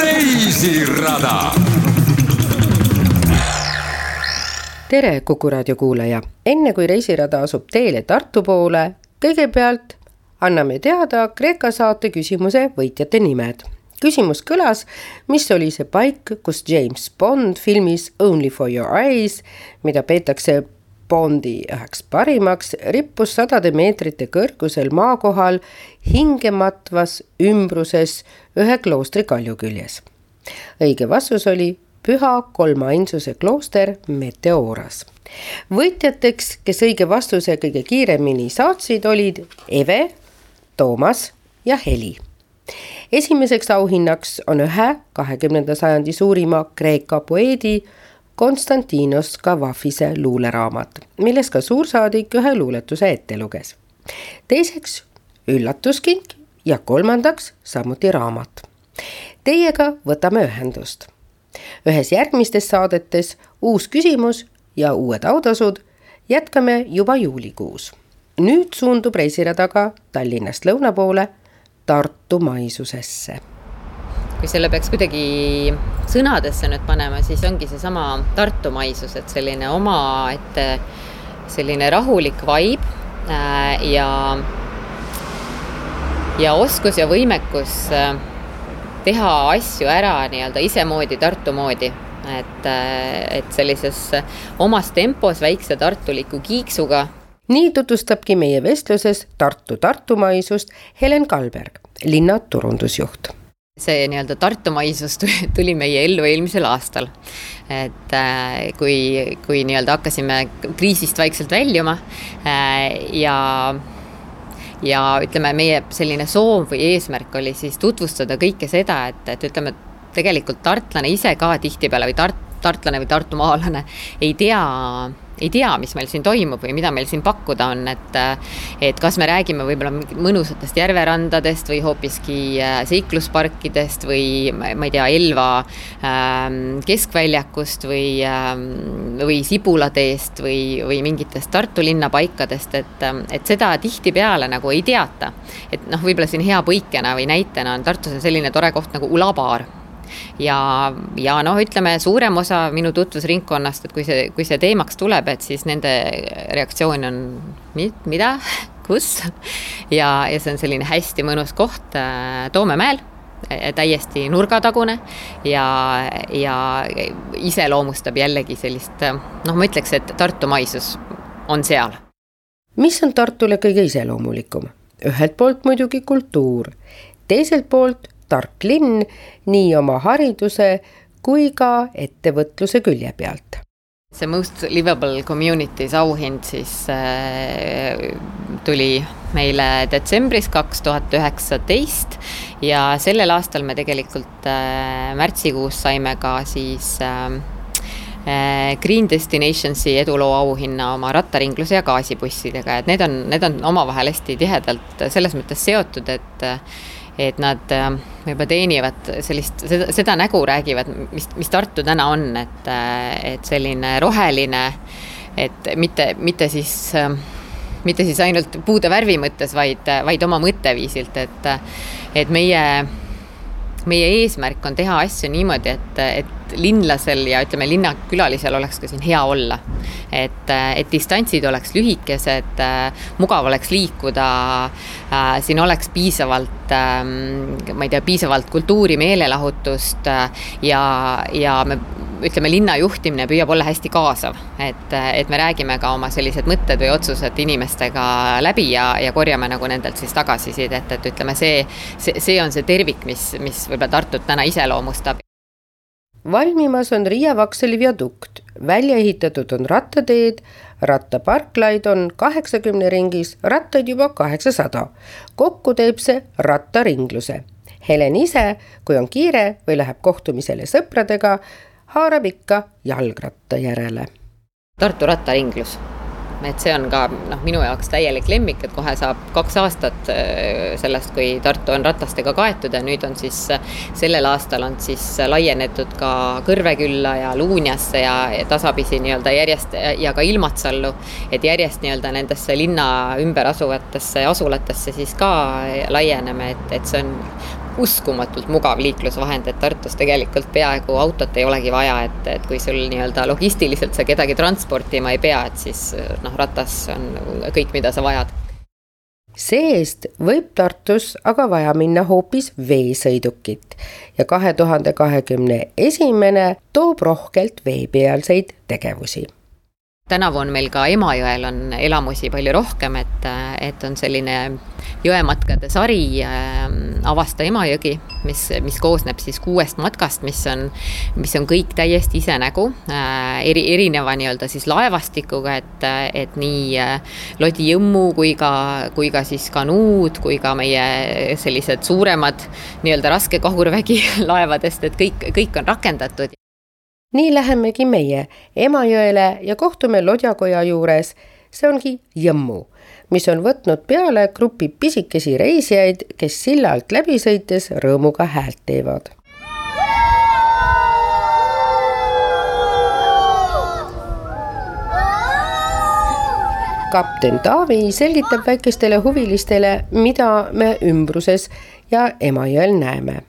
reisirada. tere, Kuku raadio kuulaja, enne kui reisirada asub teele Tartu poole, kõigepealt anname teada Kreeka saate küsimuse võitjate nimed. küsimus kõlas, mis oli see paik, kus James Bond filmis Only for your eyes, mida peetakse Bondi üheks parimaks, rippus sadade meetrite kõrgusel maakohal hingematvas ümbruses ühe kloostri kalju küljes. õige vastus oli Püha Kolmainsuse klooster Meteoras. võitjateks, kes õige vastuse kõige kiiremini saatsid, olid Eve, Toomas ja Heli esimeseks auhinnaks on ühe kahekümnenda sajandi suurima Kreeka poeedi Konstantinos Kavafise luuleraamat, milles ka suursaadik ühe luuletuse ette luges. teiseks üllatuskink ja kolmandaks samuti raamat. Teiega võtame ühendust. ühes järgmistes saadetes uus küsimus ja uued autasud jätkame juba juulikuus. nüüd suundub reisiradaga Tallinnast lõuna poole Tartu maisusesse kui selle peaks kuidagi sõnadesse nüüd panema, siis ongi seesama Tartu maisus, et selline omaette selline rahulik vibe äh, ja, ja oskus ja võimekus äh, teha asju ära nii-öelda isemoodi, Tartu moodi. et, äh, et sellises omas tempos väikse tartuliku kiiksuga nii tutvustabki meie vestluses Tartu tartumaisust Helen Kalberg, linna turundusjuht see nii-öelda Tartumaisus tuli meie ellu eelmisel aastal. et äh, kui, kui nii-öelda hakkasime kriisist vaikselt väljuma äh, ja ja ütleme, meie selline soov või eesmärk oli siis tutvustada kõike seda, et, et ütleme, tegelikult tartlane ise ka tihtipeale või tart-, tartlane või tartumaalane ei tea ei tea, mis meil siin toimub või mida meil siin pakkuda on, et et kas me räägime võib-olla mõnusatest järverandadest või hoopiski äh, seiklusparkidest või ma ei tea, Elva ähm, keskväljakust või ähm,, või Sibulateest või, või mingitest Tartu linna paikadest, et, et seda tihtipeale nagu ei teata. et noh, võib-olla siin hea põikena või näitena on Tartus on selline tore koht nagu Ulabaar ja, ja noh, ütleme suurem osa minu tutvusringkonnast, et kui see, kui see teemaks tuleb, et siis nende reaktsioon on mida, kus ja, ja see on selline hästi mõnus koht äh, Toomemäel täiesti nurgatagune ja, ja iseloomustab jällegi sellist noh, ma ütleks, et Tartu maisus on seal. mis on Tartule kõige iseloomulikum? ühelt poolt muidugi kultuur, teiselt poolt tark linn nii oma hariduse kui ka ettevõtluse külje pealt. See Most Livable Communities auhind siis äh, tuli meile detsembris kaks tuhat üheksateist ja sellel aastal me tegelikult äh, märtsikuus saime ka siis äh, äh Green Destinationsi eduloo auhinna oma rattaringluse ja gaasibussidega, et need on, need on omavahel hästi tihedalt selles mõttes seotud, et et nad äh, võib-olla teenivad sellist, seda, seda nägu räägivad, mis, mis Tartu täna on, et, äh, et selline roheline, et mitte, mitte siis äh, mitte siis ainult puude värvi mõttes, vaid, vaid oma mõtteviisilt, et, et meie, meie eesmärk on teha asju niimoodi, et, et linlasel ja ütleme, linnakülalisel oleks ka siin hea olla. et, et distantsid oleks lühikesed, mugav oleks liikuda, siin oleks piisavalt, ma ei tea, piisavalt kultuuri, meelelahutust ja, ja me ütleme, linna juhtimine püüab olla hästi kaasav, et, et me räägime ka oma sellised mõtted või otsused inimestega läbi ja, ja korjame nagu nendelt siis tagasisidet, et ütleme, see, see, see on see tervik, mis, mis võib-olla Tartut täna iseloomustab valmimas on Riia Vaksali viadukt, välja ehitatud on rattateed, rattaparklaid on kaheksakümne ringis, rattaid juba kaheksasada. kokku teeb see rattaringluse. Helen ise, kui on kiire või läheb kohtumisele sõpradega, haarab ikka jalgratta järele. Tartu rattaringlus et see on ka noh, minu jaoks täielik lemmik, et kohe saab kaks aastat äh, sellest, kui Tartu on ratastega kaetud ja nüüd on siis sellel aastal on siis laienetud ka Kõrvekülla ja Luunjasse ja, ja tasapisi nii-öelda järjest ja ka Ilmatsallu, et järjest nii-öelda nendesse linna ümber asuvatesse asulatesse siis ka laieneme, et, et see on uskumatult mugav liiklusvahend, et Tartus tegelikult peaaegu autot ei olegi vaja, et, et kui sul nii-öelda logistiliselt sa kedagi transportima ei pea, et siis noh, ratas on kõik, mida sa vajad. See-eest võib Tartus aga vaja minna hoopis veesõidukit. Ja kahe tuhande kahekümne esimene toob rohkelt veepealseid tegevusi tänavu on meil ka Emajõel on elamusi palju rohkem, et, et on selline jõematkade sari äh, Avasta Emajõgi, mis, mis koosneb siis kuuest matkast, mis on, mis on kõik täiesti isenägu äh,, eri, erineva nii-öelda siis laevastikuga, et, et nii äh, Lodi Jõmmu kui ka, kui ka siis kanuud, kui ka meie sellised suuremad nii-öelda raske kahurvägi laevadest, et kõik, kõik on rakendatud nii lähemegi meie Emajõele ja kohtume Lodjakoja juures, see ongi Jõmmu, mis on võtnud peale grupi pisikesi reisijaid, kes silla alt läbi sõites rõõmuga häält teevad. kapten Taavi selgitab väikestele huvilistele, mida me ümbruses ja Emajõel näeme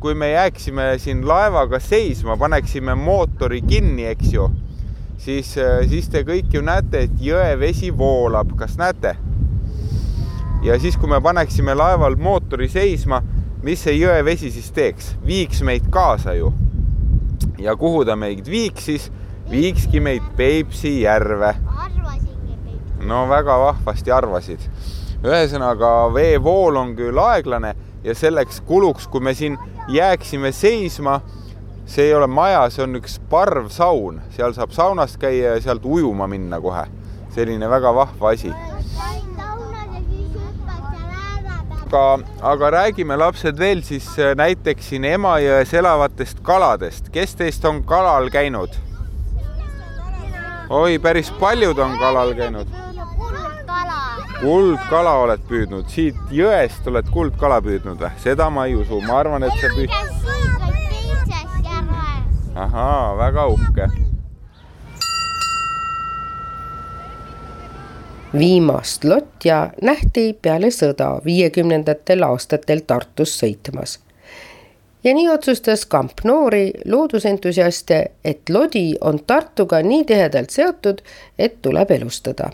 kui me jääksime siin laevaga seisma, paneksime mootori kinni, eks ju, siis, äh, siis te kõik ju näete, et jõevesi voolab, kas näete? ja siis, kui me paneksime laeval mootori seisma, mis see jõevesi siis teeks, viiks meid kaasa ju. ja kuhu ta meid viiks siis? viikski meid Peipsi järve. no väga vahvasti arvasid. ühesõnaga veevool on küll aeglane ja selleks kuluks, kui me siin jääksime seisma, see ei ole maja, see on üks parvsaun, seal saab saunas käia ja sealt ujuma minna kohe. selline väga vahva asi. aga, aga räägime, lapsed, veel siis äh, näiteks siin Emajões elavatest kaladest. kes teist on kalal käinud? oi, päris paljud on kalal käinud kuldkala oled püüdnud, siit jõest oled kuldkala püüdnud või? seda ma ei usu, ma arvan, et sa püüd-. ahaa, väga uhke. viimast Lotja nähti peale sõda viiekümnendatel aastatel Tartus sõitmas. ja nii otsustas kamp noori loodusentusiaste, et lodi on Tartuga nii tihedalt seotud, et tuleb elustada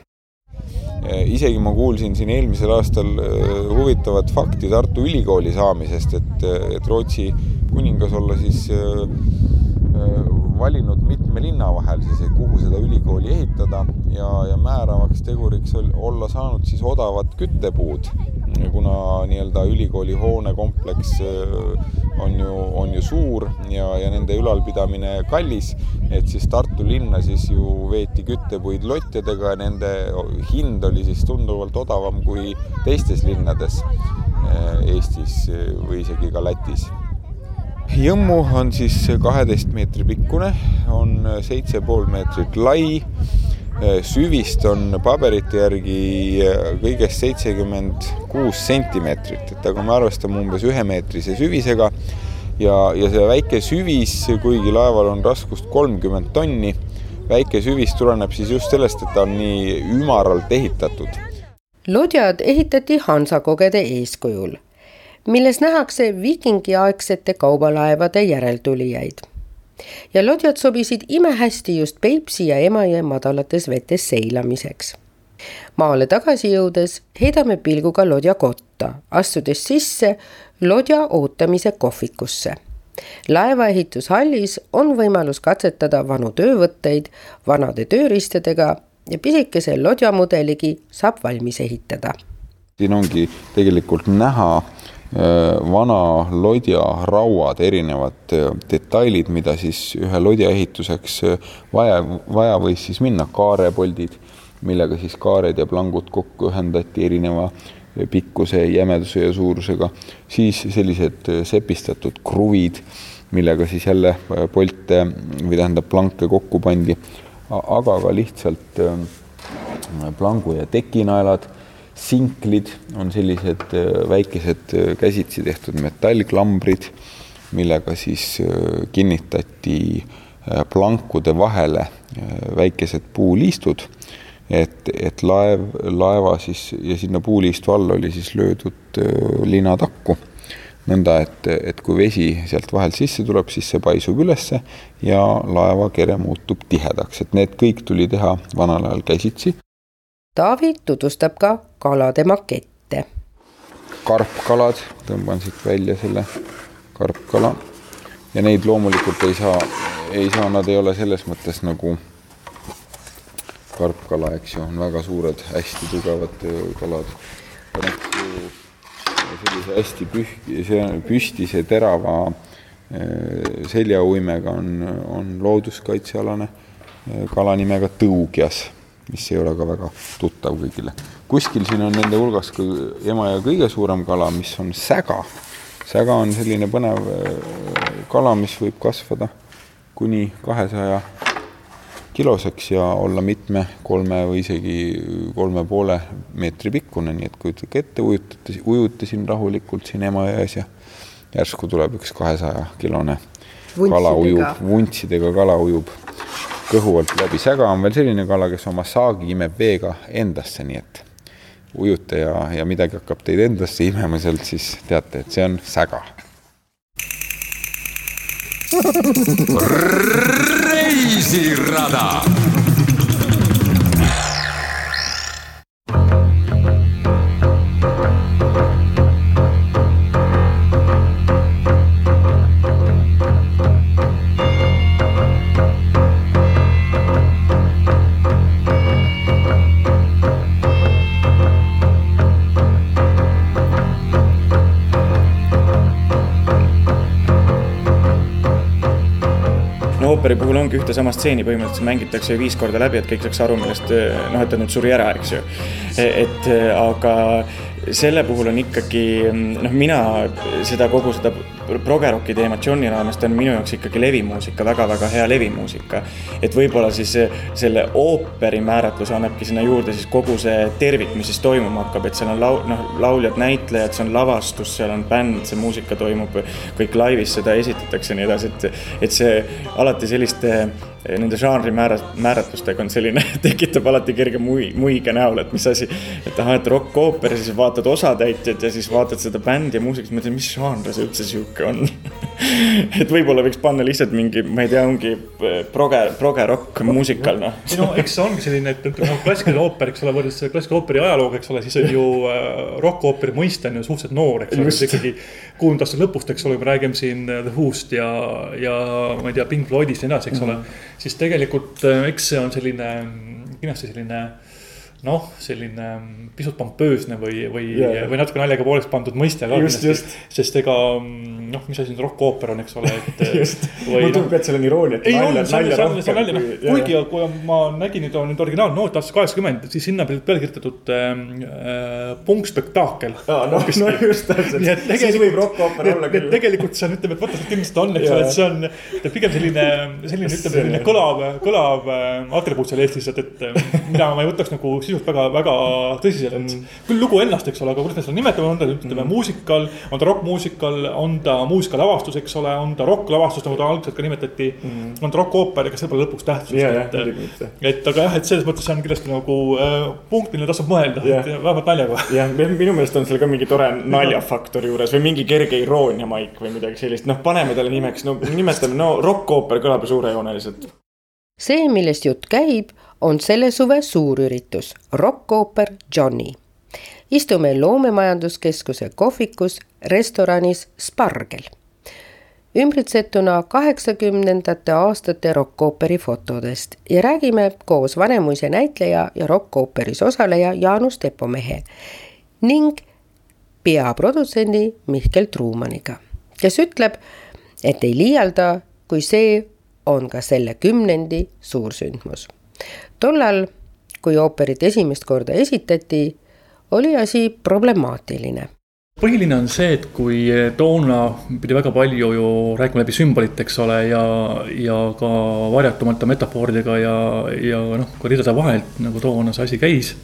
isegi ma kuulsin siin eelmisel aastal eh, huvitavat fakti Tartu Ülikooli saamisest, et, eh, et Rootsi kuningas olla siis valinud mitme linna vahel siis, kuhu seda ülikooli ehitada ja, ja määravaks teguriks olla saanud siis odavad küttepuud, kuna nii-öelda ülikooli hoonekompleks on ju, on ju suur ja, ja nende ülalpidamine kallis, et siis Tartu linna siis ju veeti küttepuid lottidega ja nende hind oli siis tunduvalt odavam kui teistes linnades Eestis või isegi ka Lätis Jõmmu on siis kaheteist meetri pikkune, on seitse pool meetrit lai. Süvist on paberite järgi kõigest seitsekümmend kuus sentimeetrit, et aga me arvestame umbes ühemeetrise süvisega. ja, ja see väike süvis, kuigi laeval on raskust kolmkümmend tonni, väike süvis tuleneb siis just sellest, et ta on nii ümaralt ehitatud. lodjad ehitati hansakogede eeskujul milles nähakse viikingiaegsete kaubalaevade järeltulijaid. Ja lodjad sobisid imehästi just Peipsi ja Emajõe madalates vetes seilamiseks. maale tagasi jõudes heidame pilguga lodja kotta, astudes sisse lodja ootamise kohvikusse laevaehitushallis on võimalus katsetada vanu töövõtteid vanade tööriistadega ja pisikese lodjamudeligi saab valmis ehitada. siin ongi tegelikult näha vana lodja rauad, erinevad detailid, mida siis ühe lodja ehituseks vaja, vaja võis siis minna, kaarepoldid, millega siis kaared ja plangud kokku ühendati erineva pikkuse, jämeduse ja suurusega, siis sellised sepistatud kruvid, millega siis jälle polte või tähendab planke kokku pandi, aga ka lihtsalt plangu ja tekinaelad sinklid on sellised äh, väikesed äh, käsitsi tehtud metallklambrid, millega siis äh, kinnitati plankude vahele väikesed puuliistud, et, et laev, laeva siis ja sinna puuliistu all oli siis löödud linatakku nõnda, et, et kui vesi sealt vahelt sisse tuleb, siis see paisub ülesse ja laevakere muutub tihedaks, et need kõik tuli teha vanal ajal käsitsi. Taavi tutvustab ka kalade makette. karpkalad, tõmban siit välja selle karpkala ja neid loomulikult ei saa, ei saa, nad ei ole selles mõttes nagu karpkala, eks ju, on väga suured, hästi tugevad äh, kalad. sellise hästi püh-, see püstise terava äh, seljauimega on, on looduskaitsealane äh, kala nimega tõugjas mis ei ole ka väga tuttav kõigile. kuskil siin on nende hulgas ka Emajõe kõige suurem kala, mis on säga. säga on selline põnev äh, kala, mis võib kasvada kuni kahesaja kiloseks ja olla mitme, kolme või isegi kolme poole meetri pikkune, nii et kujutage ette, ujutate, ujute siin rahulikult siin Emajões ja järsku tuleb üks kahesaja kilone kala ujub, vuntsidega kala ujub kõhu alt läbi. säga on veel selline kala, kes oma saagi imeb veega endasse, nii et ujute ja, ja midagi hakkab teid endasse imema sealt, siis teate, et see on säga. reisirada ooperi puhul ongi ühte sama stseeni põhimõtteliselt mängitakse viis korda läbi, et kõik saaks aru, millest noh, et ta nüüd suri ära, eks ju. et aga selle puhul on ikkagi noh, mina seda kogu seda progeroki teemat Johni raames, ta on minu jaoks ikkagi levimuusika väga,, väga-väga hea levimuusika. et võib-olla siis selle ooperi määratluse annabki sinna juurde siis kogu see tervik, mis siis toimuma hakkab, et seal on lau-, noh, lauljad, näitlejad, see on lavastus, seal on bänd, see muusika toimub kõik laivis, seda esitatakse ja nii edasi, et, et see alati selliste nende žanri määra-, määratlustega on selline, tekitab alati kerge mui-, muige näol, et mis asi. et ahah, et rokk-ooper, siis vaatad osatäitjat ja siis vaatad seda bändi ja muusikat, mõtled, mis žanr see üldse sihuke on et võib-olla võiks panna lihtsalt mingi, ma ei tea, ongi eh, proge, proge-rokk muusikal, noh. ei no eks see ongi selline, et ütleme noh, klassikaline ooper, eks ole, võrreldes klassikalise ooperi ajalooga, eks ole, siis on ju äh, rokk-ooperi mõiste on ju suhteliselt noor, eks ole, ikkagi kuuekümnenda aastate lõpust, eks ole, kui me räägime siin The Who'st ja, ja ma ei tea, Pink Floydist ja nii edasi, eks ole mm. -hmm siis tegelikult äh, eks see on selline kindlasti selline noh, selline mm, pisut pompöösne või, või yeah., või natuke naljaga pooleks pandud mõiste ka sest ega mm, noh, mis asi nüüd rokkooper on, eks ole, et mulle tundub, et seal on irooniat. ei see on see on nalja, noh, kuigi kui ma nägin nüüd, nüüd originaalnoot aastast kaheksakümmend, siis sinna peale kirjutatud ähm, äh, punkspektaakel. aa, noh, no just täpselt, siis võib rokkooper olla küll. tegelikult see on, ütleme, et vaata, kindlasti on, eks ole, et see on pigem selline, selline, ütleme, selline kõlav, kõlav äh, atribuut seal Eestis, et, et mida ma ei võtaks nagu sisult väga, väga tõsiselt mm.. küll lugu ennast, eks ole, aga kuidas me seda nimetame, on ta ütleme mm. muusikal, on ta rokkmuusikal, on ta muusikalavastus, eks ole, on ta rokklavastus, nagu ta algselt ka nimetati mm.. on ta rokkooper, ega see pole lõpuks tähtis yeah,. et, et aga jah, et selles mõttes see on kindlasti nagu äh, punkt, millele tasub mõelda yeah., vähemalt naljaga. jah, minu meelest on seal ka mingi tore naljafaktor juures või mingi kerge iroonia maik või midagi sellist, noh, paneme talle nimeks, no nimetame, no rokkooper kõlab ju suurejooneliselt see, millest jutt käib, on selle suve suurüritus Rokkooper Johnny. istume loomemajanduskeskuse kohvikus restoranis Spargel. ümbritsetuna kaheksakümnendate aastate rokkooperi fotodest ja räägime koos Vanemuise näitleja ja rokkooperis osaleja Jaanus Tepomehe ning peaprodutsendi Mihkel Truumaniga, kes ütleb, et ei liialda, kui see on ka selle kümnendi suursündmus. Tollal, kui ooperit esimest korda esitati, oli asi problemaatiline põhiline on see, et kui toona pidi väga palju ju rääkima läbi sümbolite, eks ole, ja, ja ka varjatumate metafooridega ja, ja noh, ka ridade vahelt nagu toona see asi käis.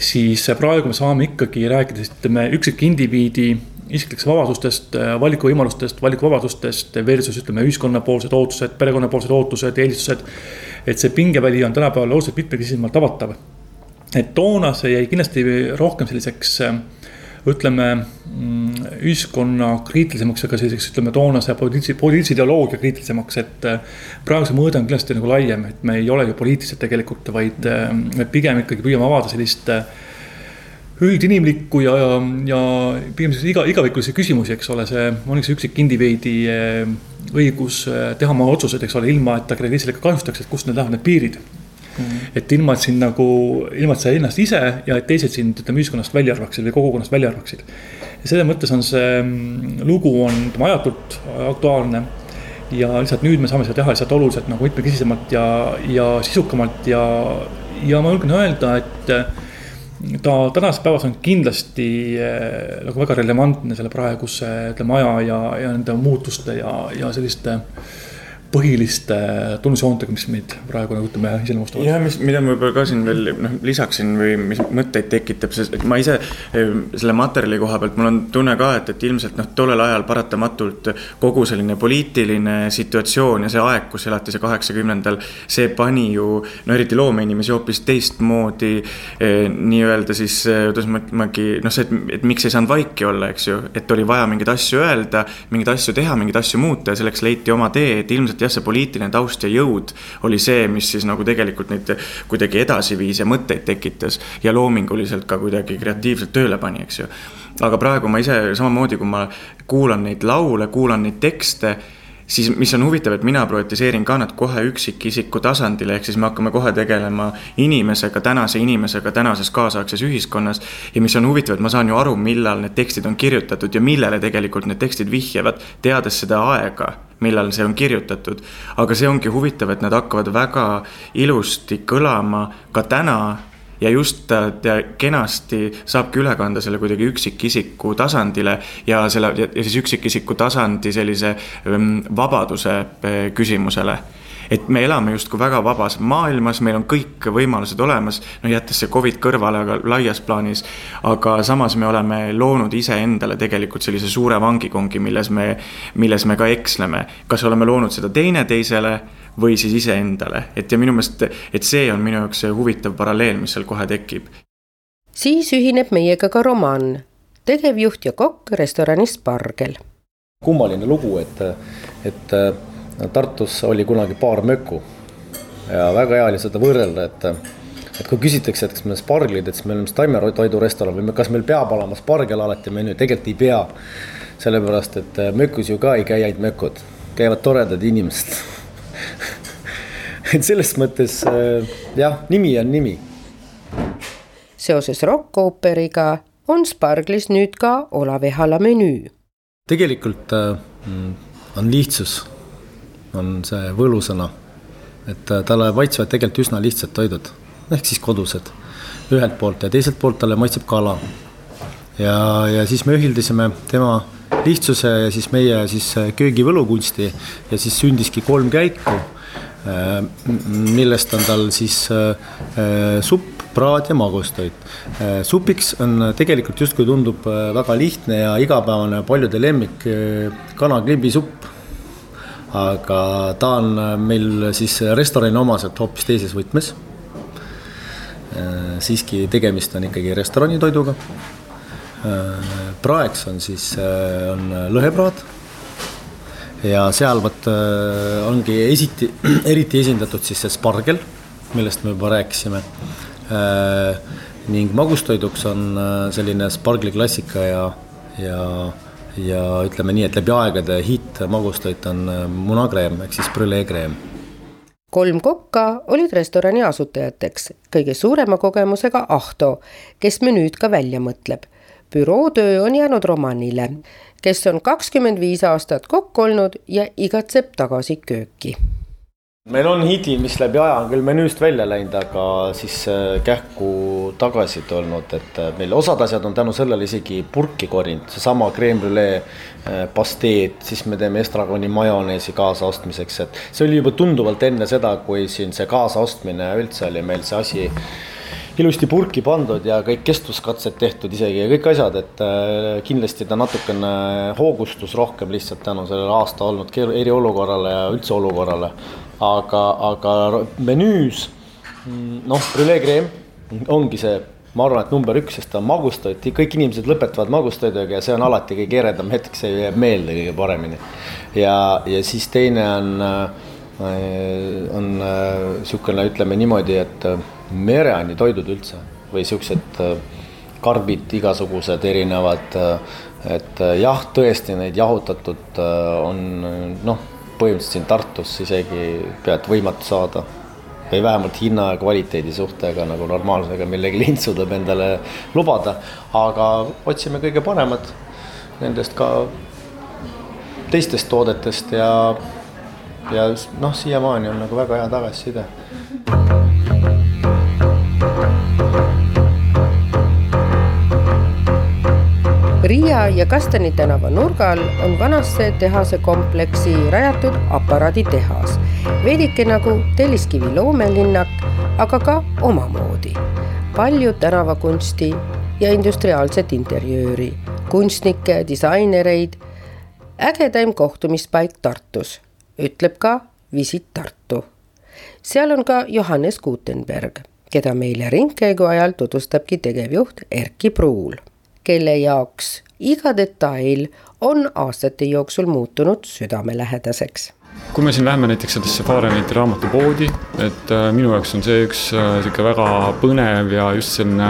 siis praegu me saame ikkagi rääkida, ütleme üksikindiviidi isiklikest vabadustest, valikuvõimalustest, valikuvabadustest versus ütleme ühiskonnapoolsed ootused, perekonnapoolsed ootused, eelistused. et see pingeväli on tänapäeval oluliselt mitmekesisemalt avatav. et toona see jäi kindlasti rohkem selliseks äh, ütleme mm, ühiskonna kriitilisemaks, aga selliseks ütleme toonase poliitilise, poliitilise ideoloogia kriitilisemaks, et. Äh, praeguse mõõde on kindlasti nagu laiem, et me ei ole ju poliitilised tegelikult, vaid äh, me pigem ikkagi püüame avada sellist äh, üldinimlikku ja, ja, ja pigem siis iga, igavikulisi küsimusi, eks ole, see on üks üksikindiviidi õigus teha oma otsuseid, eks ole, ilma et ta kedagi teisele ka kahjustaks, et kust need lähevad need piirid Mm. et ilma, et sind nagu, ilma, et sa ennast ise ja et teised sind, ütleme, ühiskonnast välja arvaksid või kogukonnast välja arvaksid. ja selles mõttes on see mm, lugu on, ajatult aktuaalne. ja lihtsalt nüüd me saame seda teha lihtsalt oluliselt nagu mitmekesisemalt ja, ja sisukamalt ja, ja ma julgen öelda, et ta tänases päevas on kindlasti äh, nagu väga relevantne selle praeguse, ütleme, aja ja, ja nende muutuste ja, ja selliste äh, põhiliste tunnusjoontega, mis meid praegu nagu ütleme iseloomustavad. ja mis, mida ma võib-olla ka siin veel noh, lisaksin või mis mõtteid tekitab, sest et ma ise eh, selle materjali koha pealt, mul on tunne ka, et, et ilmselt noh, tollel ajal paratamatult kogu selline poliitiline situatsioon ja see aeg, kus elati see kaheksakümnendal, see pani ju no eriti loomeinimesi hoopis teistmoodi eh, nii-öelda siis, eh, kuidas ma ütlemegi, noh, see, et, et miks ei saanud vaiki olla, eks ju, et oli vaja mingeid asju öelda, mingeid asju teha, mingeid asju muuta ja selleks leiti oma tee, et ilmselt et jah, see poliitiline taust ja jõud oli see, mis siis nagu tegelikult neid kuidagi edasi viis ja mõtteid tekitas ja loominguliselt ka kuidagi kreatiivselt tööle pani, eks ju. aga praegu ma ise samamoodi, kui ma kuulan neid laule, kuulan neid tekste siis mis on huvitav, et mina projetiseerin ka nad kohe üksikisiku tasandile, ehk siis me hakkame kohe tegelema inimesega, tänase inimesega tänases kaasaegses ühiskonnas. ja mis on huvitav, et ma saan ju aru, millal need tekstid on kirjutatud ja millele tegelikult need tekstid vihjavad, teades seda aega millal see on kirjutatud. aga see ongi huvitav, et nad hakkavad väga ilusti kõlama ka täna ja just ta kenasti saabki üle kanda selle kuidagi üksikisiku tasandile ja selle ja siis üksikisiku tasandi sellise mm, vabaduse eh, küsimusele et me elame justkui väga vabas maailmas, meil on kõik võimalused olemas, no jättes see Covid kõrvale, aga laias plaanis. aga samas me oleme loonud iseendale tegelikult sellise suure vangikongi, milles me, milles me ka eksleme. kas oleme loonud seda teineteisele või siis iseendale, et ja minu meelest, et see on minu jaoks see huvitav paralleel, mis seal kohe tekib. siis ühineb meiega ka Roman, tegevjuht ja kokk restoranis Spargel. kummaline lugu, et, et Tartus oli kunagi paar möku ja väga hea oli seda võrrelda, et et kui küsitakse, et kas me sparglid, et siis me oleme taimetoidurestoran või kas meil peab olema spargel alati menüü, tegelikult ei pea. sellepärast, et äh, mökus ju ka ei käi ainult mökud, käivad toredad inimesed et selles mõttes äh, jah, nimi on nimi. seoses rokkooperiga on Sparglis nüüd ka Olav Ehala menüü. tegelikult äh, on lihtsus on see võlusõna. et äh, talle maitsevad tegelikult üsna lihtsad toidud, ehk siis kodused ühelt poolt ja teiselt poolt talle maitseb kala. ja, ja siis me ühildasime tema lihtsuse ja siis meie siis äh, köögivõlukunsti ja siis sündiski kolm käiku, äh, millest on tal siis supp, praad ja magustoit. supiks on tegelikult justkui tundub väga lihtne ja igapäevane paljude lemmik kanaklimbisupp aga ta on meil siis restorani omaselt hoopis teises võtmes. Äh, siiski tegemist on ikkagi restoranitoiduga. Äh, praeks on siis, äh, on lõhepraad. ja seal vot ongi esiti, eriti esindatud siis see spargel, millest me juba rääkisime. ning magustoiduks on selline spargli klassika ja, ja ja ütleme nii, et läbi aegade hitt magustoit on äh, munakreem ehk siis brüleekreem. kolm kokka olid restorani asutajateks, kõige suurema kogemusega Ahto, kes menüüd ka välja mõtleb. bürootöö on jäänud Romanile, kes on kakskümmend viis aastat kokk olnud ja igatseb tagasi kööki meil on hidi, mis läbi aja on küll menüüst välja läinud, aga siis äh, kähku tagasi tulnud, et äh, meil osad asjad on tänu sellele isegi purki korinud, seesama creme brulee äh, pasteed, siis me teeme estragoni majoneesi kaasaostmiseks, et see oli juba tunduvalt enne seda, kui siin see kaasaostmine üldse oli meil see asi ilusti purki pandud ja kõik kestvuskatsed tehtud isegi ja kõik asjad, et kindlasti ta natukene hoogustus rohkem lihtsalt tänu sellele aasta olnud eriolukorrale ja üldse olukorrale aga, aga menüüs noh, brüleekreem ongi see, ma arvan, et number üks, sest ta on magustoit, kõik inimesed lõpetavad magustoiduga ja see on alati kõige eredam hetk, see jääb meelde kõige paremini. ja, ja siis teine on, äh, on niisugune, äh, ütleme niimoodi, et äh, mereani toidud üldse või siuksed karbid, igasugused erinevad, et jah, tõesti neid jahutatud on noh põhimõtteliselt siin Tartus isegi pead võimatu saada. või vähemalt hinna ja kvaliteedi suhtega nagu normaalsega millegi lint suudab endale lubada. aga otsime kõige paremat nendest ka teistest toodetest ja, ja noh, siiamaani on nagu väga hea tagasiside Riia ja Kastani tänava nurgal on vanasse tehase kompleksi rajatud aparaaditehas, veidike nagu Telliskivi loomelinnak, aga ka omamoodi. palju tänavakunsti ja industriaalset interjööri, kunstnikke, disainereid. ägedaim kohtumispaik Tartus, ütleb ka Visit Tartu. seal on ka Johannes Gutenberg, keda meile ringkäigu ajal tutvustabki tegevjuht Erkki Pruul kelle jaoks iga detail on aastate jooksul muutunud südamelähedaseks. Kui me siin läheme näiteks sellesse Fahrenheiti raamatupoodi, et äh, minu jaoks on see üks äh, sihuke väga põnev ja just selline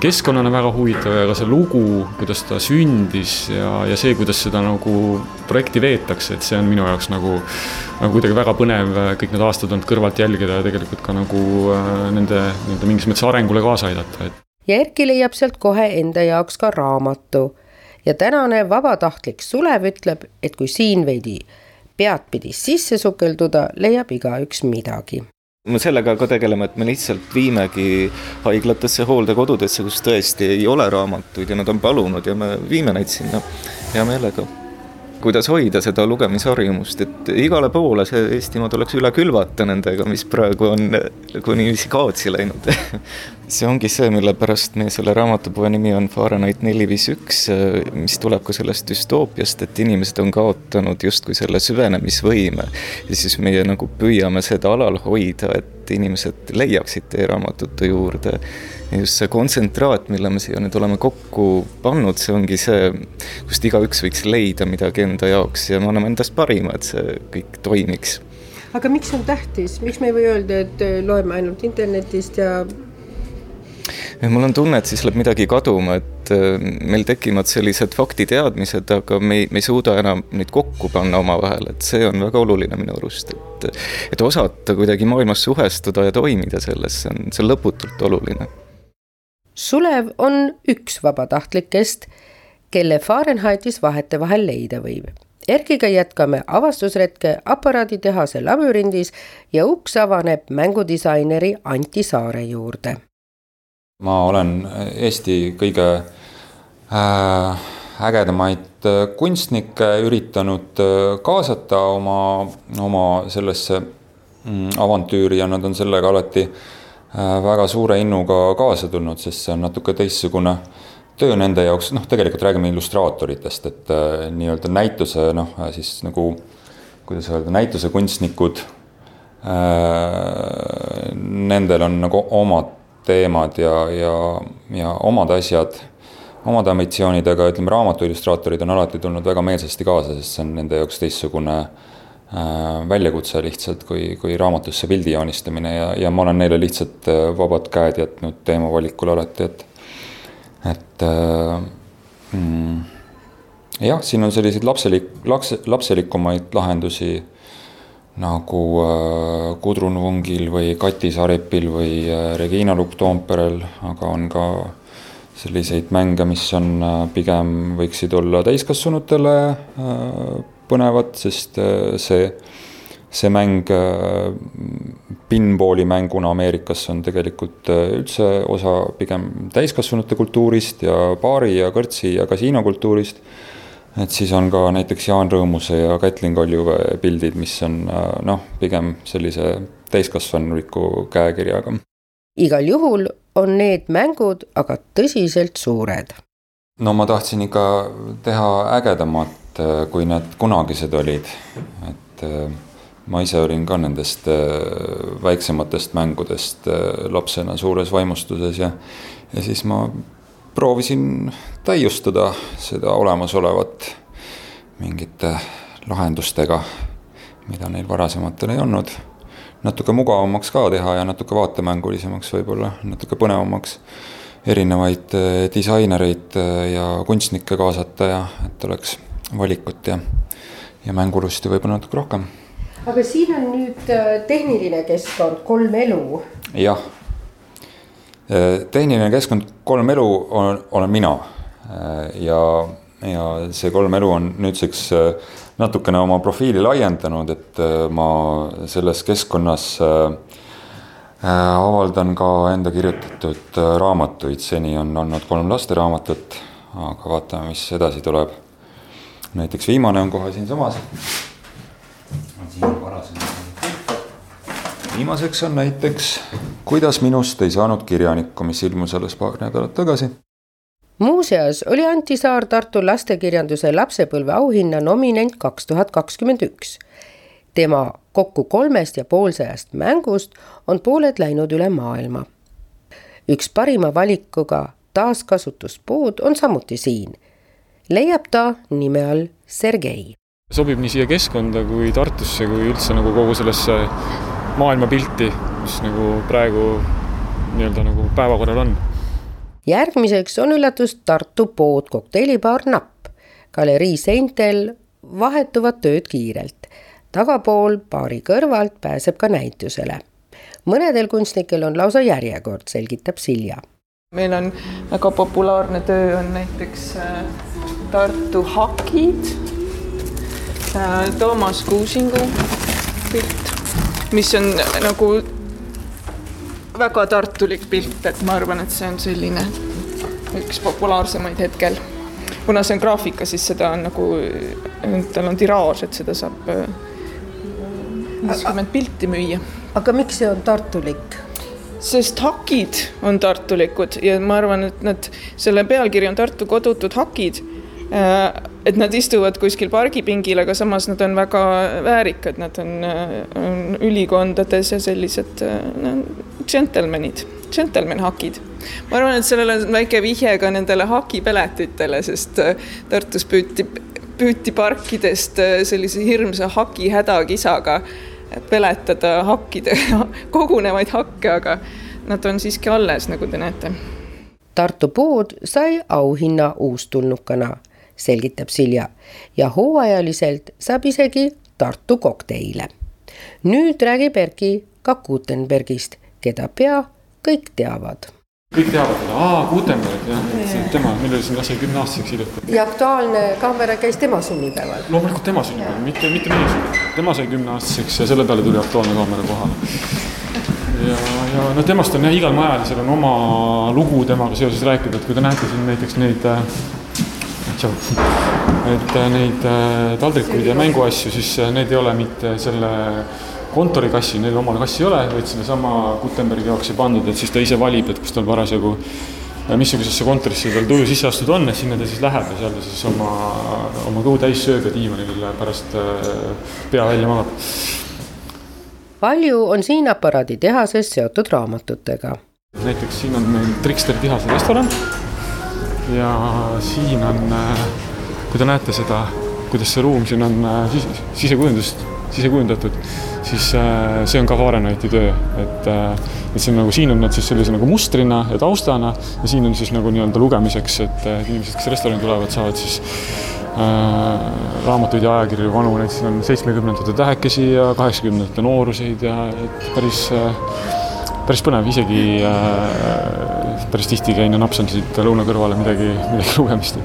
keskkonnana väga huvitav ja ka see lugu, kuidas ta sündis ja, ja see, kuidas seda nagu projekti veetakse, et see on minu jaoks nagu, nagu kuidagi väga põnev äh, kõik need aastad olnud kõrvalt jälgida ja tegelikult ka nagu nende, nende mingis mõttes arengule kaasa aidata, et ja Erki leiab sealt kohe enda jaoks ka raamatu. ja tänane vabatahtlik Sulev ütleb, et kui siin veidi peadpidi sisse sukelduda, leiab igaüks midagi me sellega ka tegeleme, et me lihtsalt viimegi haiglatesse, hooldekodudesse, kus tõesti ei ole raamatuid ja nad on palunud ja me viime neid sinna hea meelega kuidas hoida seda lugemisharjumust, et igale poole see Eestimaa tuleks üle külvata nendega, mis praegu on niiviisi kaotsi läinud see ongi see, mille pärast meie selle raamatupoe nimi on Fahrenheit neli viis üks, mis tuleb ka sellest düstoopiast, et inimesed on kaotanud justkui selle süvenemisvõime. ja siis meie nagu püüame seda alal hoida, et inimesed leiaksid e-raamatute juurde ja just see kontsentraat, mille me siia nüüd oleme kokku pannud, see ongi see, kust igaüks võiks leida midagi enda jaoks ja me anname endast parima, et see kõik toimiks. aga miks on tähtis, miks me ei või öelda, et äh, loeme ainult internetist ja mul on tunne, et siis läheb midagi kaduma, et äh, meil tekivad sellised faktiteadmised, aga me ei, me ei suuda enam neid kokku panna omavahel, et see on väga oluline minu arust, et et osata kuidagi maailmas suhestuda ja toimida selles, see on, see on lõputult oluline Sulev on üks vabatahtlikest, kelle Fahrenheitis vahetevahel leida võib. Erkiga jätkame avastusretke aparaaditehase labürindis ja uks avaneb mängudisaineri Anti Saare juurde. Ma olen Eesti kõige äh, ägedamaid äh, kunstnikke üritanud äh, kaasata oma, oma sellesse mm, avantüüri ja nad on sellega alati väga suure innuga kaasa tulnud, sest see on natuke teistsugune töö nende jaoks, noh, tegelikult räägime illustraatoritest, et nii-öelda näituse noh, siis nagu kuidas öelda, näitusekunstnikud. Nendel on nagu omad teemad ja, ja, ja omad asjad, omad ambitsioonid, aga ütleme, raamatu illustraatorid on alati tulnud väga meelsasti kaasa, sest see on nende jaoks teistsugune äh, Äh, väljakutse lihtsalt kui, kui raamatusse pildi joonistamine ja, ja ma olen neile lihtsalt äh, vabad käed jätnud teemavalikul alati, et, et äh, mm, jah, siin on selliseid lapselik, laps, lapselikumaid lahendusi nagu äh, Gudrun Vungil või Kati Saripil või äh, Regina Lukk-Toomperel, aga on ka selliseid mänge, mis on pigem, võiksid olla täiskasvanutele põnevad, sest see, see mäng pinballi mänguna Ameerikas on tegelikult üldse osa pigem täiskasvanute kultuurist ja baari ja kõrtsi ja kasiinokultuurist et siis on ka näiteks Jaan Rõõmuse ja Kätlin Koljuväe pildid, mis on noh, pigem sellise täiskasvanuliku käekirjaga. igal juhul on need mängud aga tõsiselt suured. no ma tahtsin ikka teha ägedamat, kui need kunagised olid, et ma ise olin ka nendest väiksematest mängudest lapsena suures vaimustuses ja, ja siis ma proovisin täiustada seda olemasolevat mingite lahendustega, mida neil varasematel ei olnud. natuke mugavamaks ka teha ja natuke vaatemängulisemaks võib-olla, natuke põnevamaks. erinevaid eh, disainereid eh, ja kunstnikke kaasata ja et oleks valikut ja, ja mängulusti võib-olla natuke rohkem. aga siin on nüüd eh, tehniline keskkond, kolm elu. jah tehniline keskkond, kolm elu on, olen mina. ja, ja see kolm elu on nüüdseks äh, natukene oma profiili laiendanud, et äh, ma selles keskkonnas äh, avaldan ka enda kirjutatud raamatuid, seni on olnud kolm lasteraamatut, aga vaatame, mis edasi tuleb. näiteks viimane on kohe siinsamas. on siin varasem viimaseks on näiteks Kuidas minust ei saanud kirjanikku, mis ilmus alles paar nädalat tagasi. muuseas oli Anti Saar Tartu lastekirjanduse lapsepõlve auhinna nominent kaks tuhat kakskümmend üks. tema kokku kolmest ja poolsajast mängust on pooled läinud üle maailma. üks parima valikuga taaskasutuspood on samuti siin. leiab ta nime all Sergei sobib nii siia keskkonda kui Tartusse kui üldse nagu kogu sellesse maailmapilti, mis nagu praegu nii-öelda nagu päevakorral on. järgmiseks on üllatus Tartu pood kokteilibaar Napp. galerii seintel vahetuvad tööd kiirelt. tagapool baari kõrvalt pääseb ka näitusele. mõnedel kunstnikel on lausa järjekord, selgitab Silja. meil on väga populaarne töö on näiteks äh, Tartu hakid, äh, Toomas Kuusingu pilt mis on nagu väga tartulik pilt, et ma arvan, et see on selline üks populaarsemaid hetkel. kuna see on graafika, siis seda on nagu, tal on tiraaž, et seda saab äh, viiskümmend pilti müüa. aga miks see on tartulik? sest hakid on tartulikud ja ma arvan, et nad, selle pealkiri on Tartu kodutud hakid Äh, et nad istuvad kuskil pargipingil, aga samas nad on väga väärikad, nad on, on ülikondades ja sellised no, džentelmenid, džentelmen-hakid. ma arvan, et sellel on väike vihje ka nendele hakipeletitele, sest äh, Tartus püüti, püüti parkidest äh, sellise hirmsa haki hädakisaga peletada hakkide, kogunevaid hakke, aga nad on siiski alles, nagu te näete. Tartu pood sai auhinna uustulnukana selgitab Silja ja hooajaliselt saab isegi Tartu kokteile. nüüd räägib Erki ka Gutenbergist, keda pea kõik teavad kõik teavad teda, aa, Gutenberg, jah, see tema, meil oli siin kas või kümneaastaseks hiljuti. ja Aktuaalne kaamera käis tema sünnipäeval? loomulikult tema sünnipäeval, mitte, mitte meie sünnipäeval. tema sai kümneaastaseks ja selle peale tuli Aktuaalne kaamera kohale. ja, ja no temast on jah, igal majalisel on oma lugu temaga seoses rääkida, et kui te näete siin näiteks neid äh, et äh, neid äh, taldrikuid ja mänguasju, siis äh, need ei ole mitte selle kontorikassi, neil omal kassi ei ole, vaid sellesama Gutenbergi jaoks ei pandud, et siis ta ise valib, et kus tal parasjagu missugusesse kontorisse tal tuju sisse astuda on, et sinna ta siis läheb ja seal ta siis oma, oma kõhu täis sööb ja diivanil pärast pea välja magab. palju on siin aparaaditehases seotud raamatutega? näiteks siin on meil Triksteri tehase restoran ja siin on, äh, kui te näete seda, kuidas see ruum siin on äh, sis, sisekujundust, sisekujundatud, siis äh, see on ka Fahrenheiti töö, et, et see on nagu, siin on nad siis sellise nagu mustrina ja taustana ja siin on siis nagu nii-öelda lugemiseks, et inimesed, kes restorani tulevad, saavad siis raamatuid ja ajakirju, vanu, näiteks on seitsmekümnendate tähekesi ja kaheksakümnendate nooruseid ja et päris äh, päris põnev, isegi äh, päris tihti käin ja napsan siit lõuna kõrvale midagi, midagi lugemist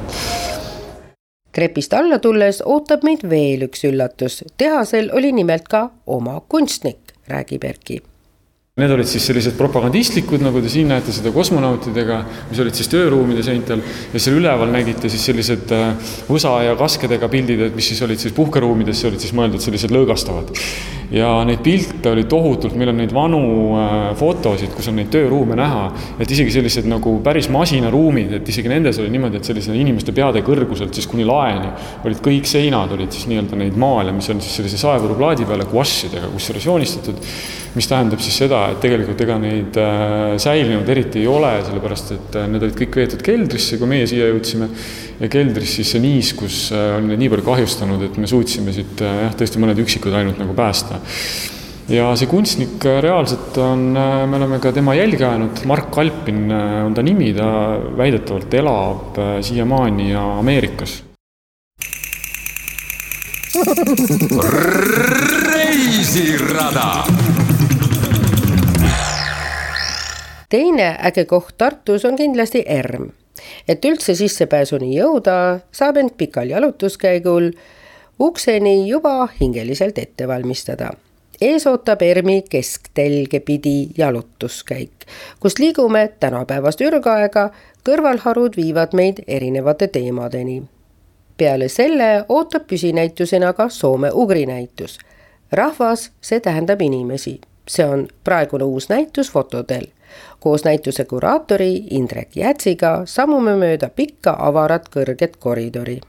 trepist alla tulles ootab meid veel üks üllatus. tehasel oli nimelt ka oma kunstnik, räägib Erki Need olid siis sellised propagandistlikud, nagu te siin näete seda kosmonautidega, mis olid siis tööruumide seintel ja seal üleval nägite siis sellised äh, võsa ja kaskedega pildid, et mis siis olid siis puhkeruumidesse olid siis mõeldud sellised lõõgastavad. Ja neid pilte oli tohutult, meil on neid vanu äh, fotosid, kus on neid tööruume näha, et isegi sellised nagu päris masinaruumid, et isegi nendes oli niimoodi, et sellise inimeste peade kõrguselt siis kuni laeni olid kõik seinad olid siis nii-öelda neid maale, mis on siis sellise saevuruplaadi peale guašidega kusjuures joonistatud, mis tähendab siis seda, et tegelikult ega neid äh, säilinud eriti ei ole, sellepärast et äh, need olid kõik veetud keldrisse, kui meie siia jõudsime. ja keldris siis see niiskus oli neid nii palju kahjustanud, et me suutsime siit jah, tõesti mõned üksikud ainult nagu päästa ja see kunstnik reaalselt on, me oleme ka tema jälge ajanud, Mark Kalpin on ta nimi, ta väidetavalt elab siiamaani Ameerikas. reisirada teine äge koht Tartus on kindlasti ERM. et üldse sissepääsuni jõuda, saab end pikal jalutuskäigul ukseni juba hingeliselt ette valmistada. ees ootab ERM-i kesktelge pidi jalutuskäik, kus liigume tänapäevast ürgaega, kõrvalharud viivad meid erinevate teemadeni. peale selle ootab püsinäitusena ka Soome-Ugri näitus. rahvas, see tähendab inimesi see on praegune uus näitus fotodel koos näituse kuraatori Indrek Jätsiga sammume mööda pikka avarat kõrget koridori.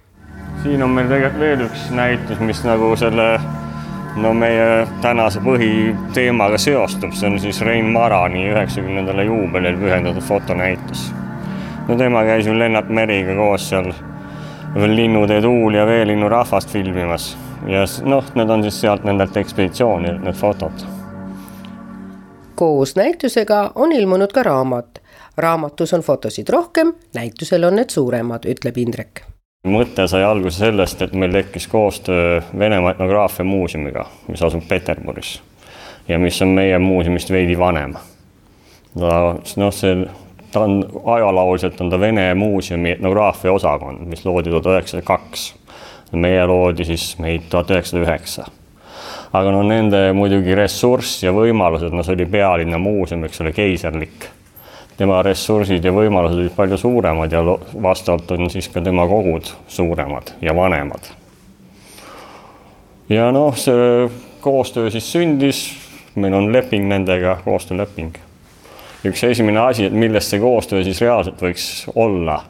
Siin on meil tegelikult veel üks näitus, mis nagu selle no meie tänase põhiteemaga seostub, see on siis Rein Marani üheksakümnendale juubelil pühendatud fotonäitus. no tema käis ju Lennart Meriga koos seal Linnutee tuul ja veelinnurahvast filmimas ja noh, need on siis sealt nendelt ekspeditsioonidelt need fotod koos näitusega on ilmunud ka raamat. raamatus on fotosid rohkem, näitusel on need suuremad, ütleb Indrek. Mõte sai alguse sellest, et meil tekkis koostöö Venemaa etnograafia muuseumiga, mis asub Peterburis ja mis on meie muuseumist veidi vanem. ta, noh, see, ta on ajalooliselt on ta Vene muuseumi etnograafia osakond, mis loodi tuhat üheksasada kaks. meie loodi siis meid tuhat üheksasada üheksa aga no nende muidugi ressurss ja võimalused, no see oli pealinna muuseum, eks ole, keiserlik. Tema ressursid ja võimalused olid palju suuremad ja vastavalt on siis ka tema kogud suuremad ja vanemad. ja noh, see koostöö siis sündis, meil on leping nendega, koostööleping. üks esimene asi, et millest see koostöö siis reaalselt võiks olla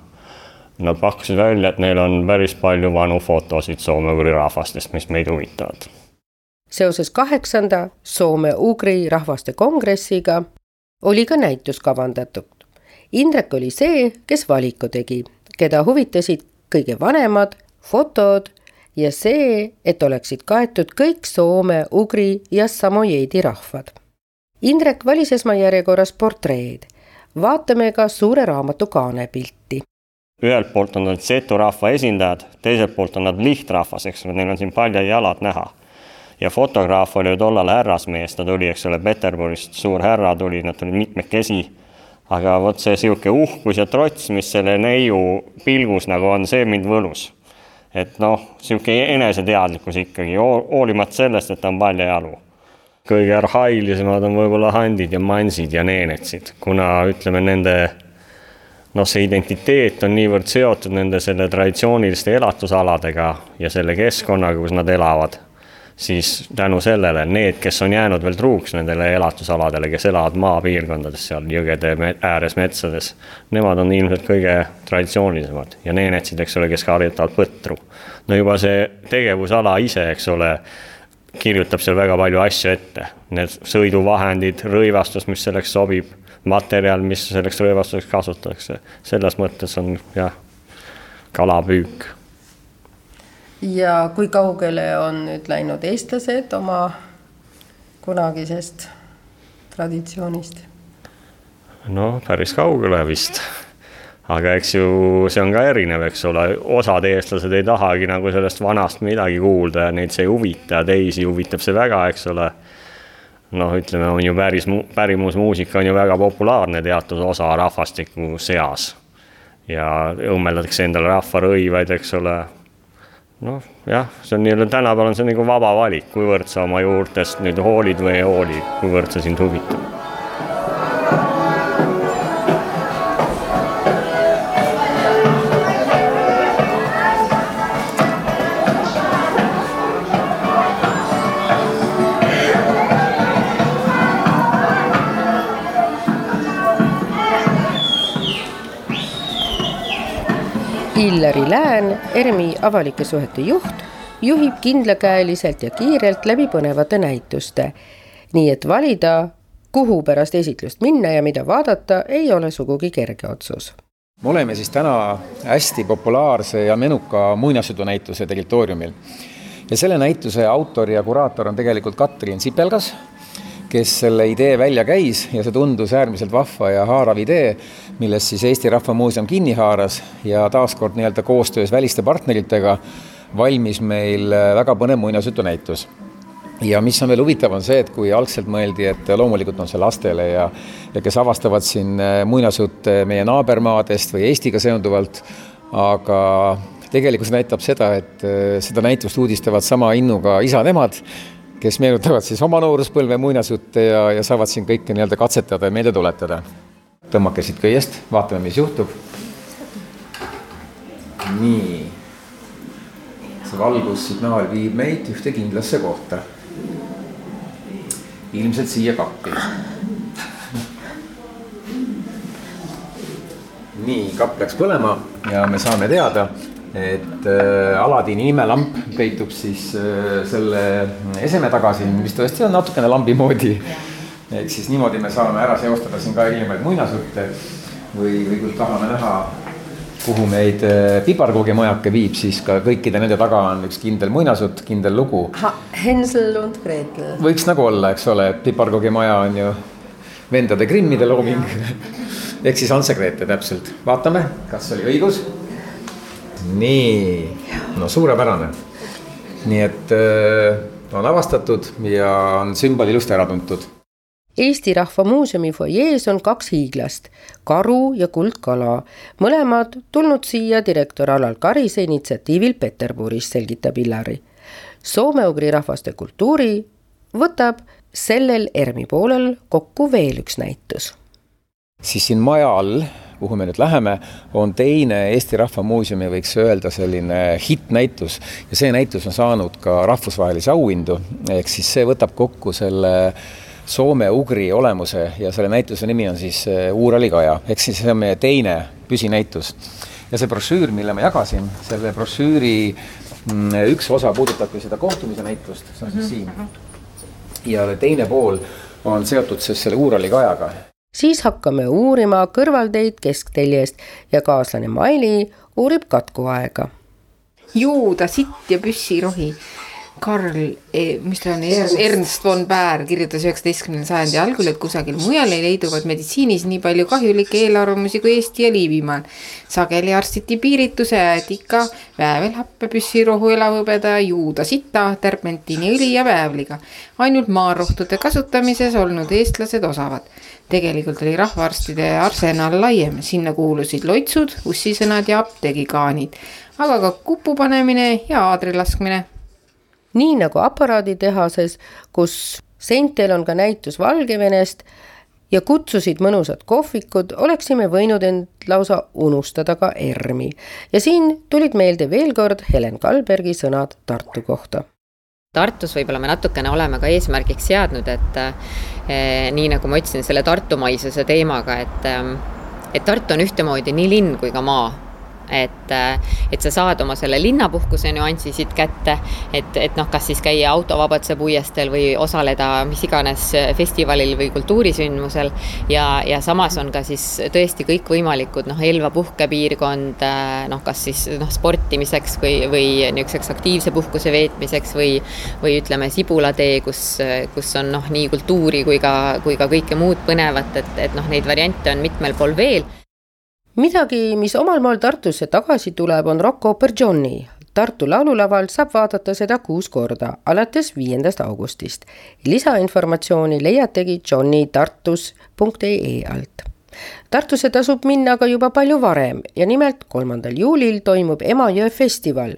Nad pakkusid välja, et neil on päris palju vanu fotosid soome-ugri rahvastest, mis meid huvitavad seoses kaheksanda Soome-Ugri rahvaste kongressiga oli ka näitus kavandatud. Indrek oli see, kes valiku tegi, keda huvitasid kõige vanemad fotod ja see, et oleksid kaetud kõik soome, ugri ja samojeedi rahvad. Indrek valis esmajärjekorras portreed. vaatame ka suure raamatu kaanepilti. ühelt poolt on nad setu rahva esindajad, teiselt poolt on nad lihtrahvas, eks ole, neil on siin paljad jalad näha ja fotograaf oli ju tollal härrasmees, ta tuli, eks ole, Peterburist, suur härra tuli, nad tulid mitmekesi. aga vot see sihuke uhkus ja trots, mis selle neiu pilgus nagu on, see mind võlus. et noh, sihuke eneseteadlikkus ikkagi, hoolimata sellest, et ta on paljajalu. kõige arhailisemad on võib-olla handid ja mansid ja neenetsid, kuna ütleme, nende noh, see identiteet on niivõrd seotud nende selle traditsiooniliste elatusaladega ja selle keskkonnaga, kus nad elavad siis tänu sellele need, kes on jäänud veel truuks nendele elatusaladele, kes elavad maapiirkondades seal jõgede ääres metsades, nemad on ilmselt kõige traditsioonilisemad. Ja neenetsid, eks ole, kes harjutavad põtru. no juba see tegevusala ise, eks ole, kirjutab seal väga palju asju ette, need sõiduvahendid, rõivastus, mis selleks sobib, materjal, mis selleks rõivastuseks kasutatakse, selles mõttes on jah, kalapüük ja kui kaugele on nüüd läinud eestlased oma kunagisest traditsioonist? no päris kaugele vist. aga eks ju see on ka erinev, eks ole, osad eestlased ei tahagi nagu sellest vanast midagi kuulda ja neid see ei huvita teisi huvitab see väga, eks ole. noh, ütleme, on ju päris, pärimusmuusika on ju väga populaarne teatud osa rahvastiku seas. ja õmmeldatakse endale rahvarõivaid, eks ole. Noh, jah, see on nii-öelda tänapäeval on see nagu vaba valik, kuivõrd sa oma juurtest nüüd hoolid või ei hooli, kuivõrd see sind huvitab Illeri Lään, ERMi avalike suhete juht, juhib kindlakäeliselt ja kiirelt läbi põnevate näituste. nii et valida, kuhu pärast esitlust minna ja mida vaadata, ei ole sugugi kerge otsus. me oleme siis täna hästi populaarse ja menuka muinasjutunäituse territooriumil. ja selle näituse autor ja kuraator on tegelikult Katrin Sipelgas kes selle idee välja käis ja see tundus äärmiselt vahva ja haarav idee, millest siis Eesti Rahva Muuseum kinni haaras ja taaskord nii-öelda koostöös väliste partneritega valmis meil väga põnev muinasjutunäitus. Ja mis on veel huvitav, on see, et kui algselt mõeldi, et loomulikult on see lastele ja ja kes avastavad siin muinasjutte meie naabermaadest või Eestiga seonduvalt, aga tegelikult see näitab seda, et seda näitust uudistavad sama innuga isad-emad kes meenutavad siis oma nooruspõlve muinasjutte ja, ja saavad siin kõike nii-öelda katsetada ja meelde tuletada. tõmmake siit köiest, vaatame, mis juhtub. nii. see valgussignaal viib meid ühte kindlasse kohta. ilmselt siia kappi. nii, kapp läks põlema ja me saame teada et äh, Aladini imelamp peitub siis äh, selle eseme taga siin, mis tõesti on natukene lambi moodi. ehk siis niimoodi me saame ära seostada siin ka erinevaid muinasjutte või, või kui tahame näha, kuhu meid äh, piparkoogimajake viib, siis ka kõikide nende taga on üks kindel muinasjutt, kindel lugu. Hensel und Gretel. võiks nagu olla, eks ole, piparkoogimaja on ju vendade Grimmide looming ehk siis Hans ja Grete täpselt, vaatame, kas oli õigus nii, no suurepärane. nii et äh, on avastatud ja on sümbol ilusti ära tuntud. Eesti Rahva Muuseumi fuajees on kaks hiiglast, karu ja kuldkala, mõlemad tulnud siia direktor Allar Karise initsiatiivil Peterburis, selgitab Illari. soome-ugri rahvaste kultuuri võtab sellel ERMi poolel kokku veel üks näitus. siis siin maja all kuhu me nüüd läheme, on teine Eesti Rahva Muuseumi, võiks öelda, selline hittnäitus ja see näitus on saanud ka rahvusvahelisi auhindu, ehk siis see võtab kokku selle soome-ugri olemuse ja selle näituse nimi on siis eh, Uurali kaja, ehk siis see on meie teine püsinäitus. ja see brošüür, mille ma jagasin, selle brošüüri mm, üks osa puudutabki seda kohtumise näitust, see on siis siin. ja teine pool on seotud siis selle Uurali kajaga siis hakkame uurima kõrvalteid keskteljest ja kaaslane Maili uurib katkuaega. juuda, sitt ja püssirohi. Karl, e, mis ta on, Ernst von Baer kirjutas üheksateistkümnenda sajandi algul, et kusagil mujal ei leiduvat meditsiinis nii palju kahjulikke eelarvamusi kui Eesti ja Liivimaal. sageli arstiti piirituse, ädika, väävelhappe, püssirohu, elavhõbeda, juuda, sita, terpentiiniõli ja väävliga. ainult maarohtude kasutamises olnud eestlased osavad tegelikult oli rahvaarstide arsenal laiem, sinna kuulusid loitsud, ussisõnad ja apteegikaanid, aga ka kupu panemine ja aadri laskmine. Nii nagu aparaaditehases, kus seintel on ka näitus Valgevenest ja kutsusid mõnusad kohvikud, oleksime võinud end lausa unustada ka ERM-i. ja siin tulid meelde veel kord Helen Kalbergi sõnad Tartu kohta Tartus võib-olla me natukene oleme ka eesmärgiks seadnud, et eh, nii nagu ma ütlesin, selle tartumaisuse teemaga, et eh, et Tartu on ühtemoodi nii linn kui ka maa et, et sa saad oma selle linnapuhkuse nüansi siit kätte, et, et noh, kas siis käia autovabaduse puiesteel või osaleda mis iganes festivalil või kultuurisündmusel. Ja, ja samas on ka siis tõesti kõikvõimalikud noh, Elva puhkepiirkond noh, kas siis noh, sportimiseks või, või niisuguseks aktiivse puhkuse veetmiseks või, või ütleme, Sibulatee, kus, kus on noh, nii kultuuri kui ka, kui ka kõike muud põnevat, et, et noh, neid variante on mitmel pool veel midagi, mis omal maal Tartusse tagasi tuleb, on rokkooper Johnny. Tartu Laululaval saab vaadata seda kuus korda, alates viiendast augustist. lisainformatsiooni leiategi johnnytartus.ee alt Tartusse tasub minna aga juba palju varem ja nimelt kolmandal juulil toimub Emajõe festival.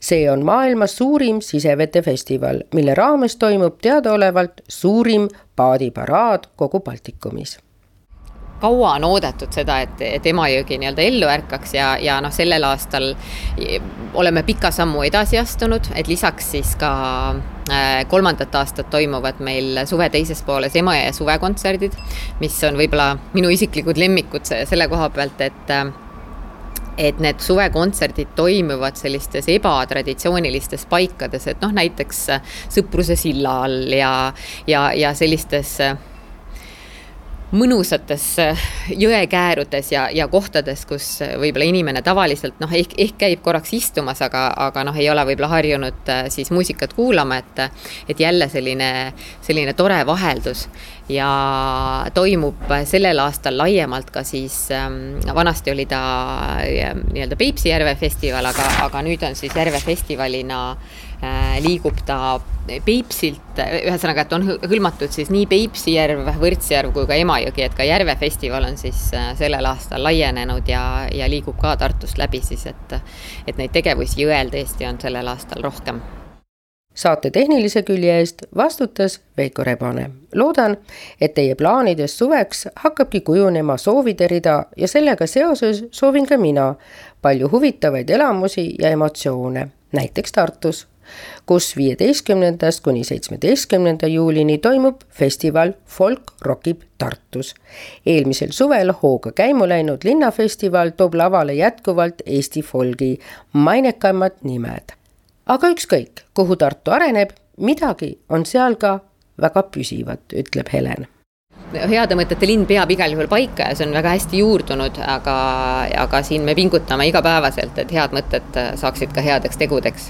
see on maailma suurim sisevete festival, mille raames toimub teadaolevalt suurim paadiparaad kogu Baltikumis kaua on oodatud seda, et, et Emajõgi nii-öelda ellu ärkaks ja, ja noh, sellel aastal oleme pika sammu edasi astunud, et lisaks siis ka äh, kolmandat aastat toimuvad meil suve teises pooles Emajõe suvekontserdid, mis on võib-olla minu isiklikud lemmikud selle koha pealt, et et need suvekontserdid toimuvad sellistes ebatraditsioonilistes paikades, et noh, näiteks Sõpruse silla all ja, ja, ja sellistes mõnusates äh, jõekäärudes ja, ja kohtades, kus äh, võib-olla inimene tavaliselt noh, ehk, ehk käib korraks istumas, aga, aga noh, ei ole võib-olla harjunud äh, siis muusikat kuulama, et et jälle selline, selline tore vaheldus. Ja toimub sellel aastal laiemalt ka siis ähm,, vanasti oli ta nii-öelda Peipsi järve festival, aga, aga nüüd on siis järve festivalina äh, liigub ta Peipsilt, ühesõnaga, et on hõlmatud siis nii Peipsi järv, Võrtsjärv kui ka Emajõgi, et ka Järve festival on siis äh, sellel aastal laienenud ja, ja liigub ka Tartust läbi siis, et et neid tegevusi jõel tõesti on sellel aastal rohkem saate tehnilise külje eest vastutas Veiko Rebane. loodan, et teie plaanides suveks hakkabki kujunema soovide rida ja sellega seoses soovin ka mina palju huvitavaid elamusi ja emotsioone, näiteks Tartus, kus viieteistkümnendast kuni seitsmeteistkümnenda juulini toimub festival Folk rokib Tartus. eelmisel suvel hooga käima läinud linnafestival toob lavale jätkuvalt Eesti folgi mainekamad nimed aga ükskõik, kuhu Tartu areneb, midagi on seal ka väga püsivat, ütleb Helen heade mõtete linn peab igal juhul paika ja see on väga hästi juurdunud, aga, aga siin me pingutame igapäevaselt, et head mõtted saaksid ka headeks tegudeks.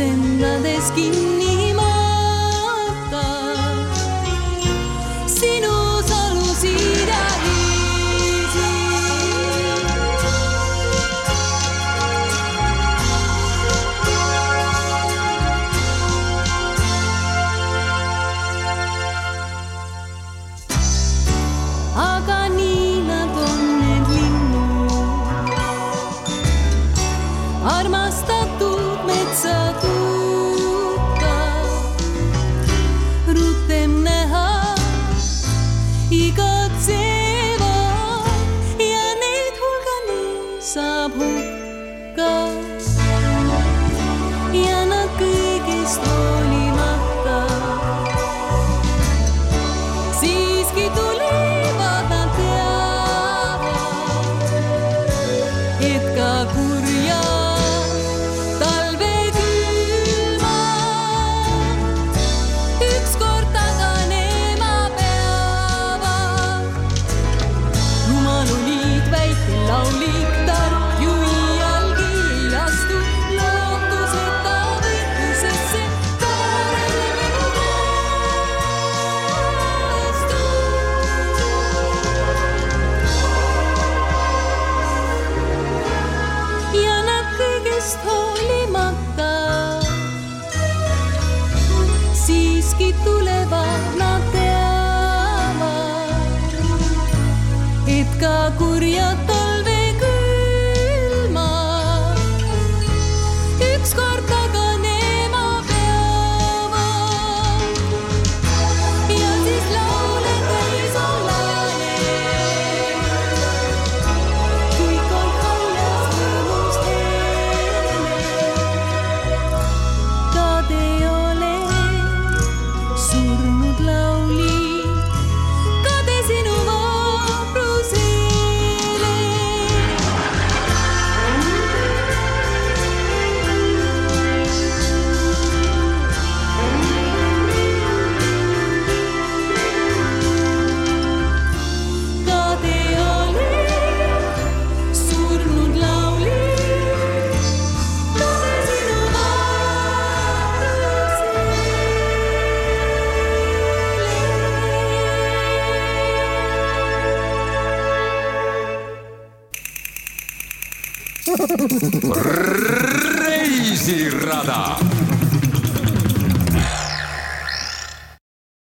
senda de esquina.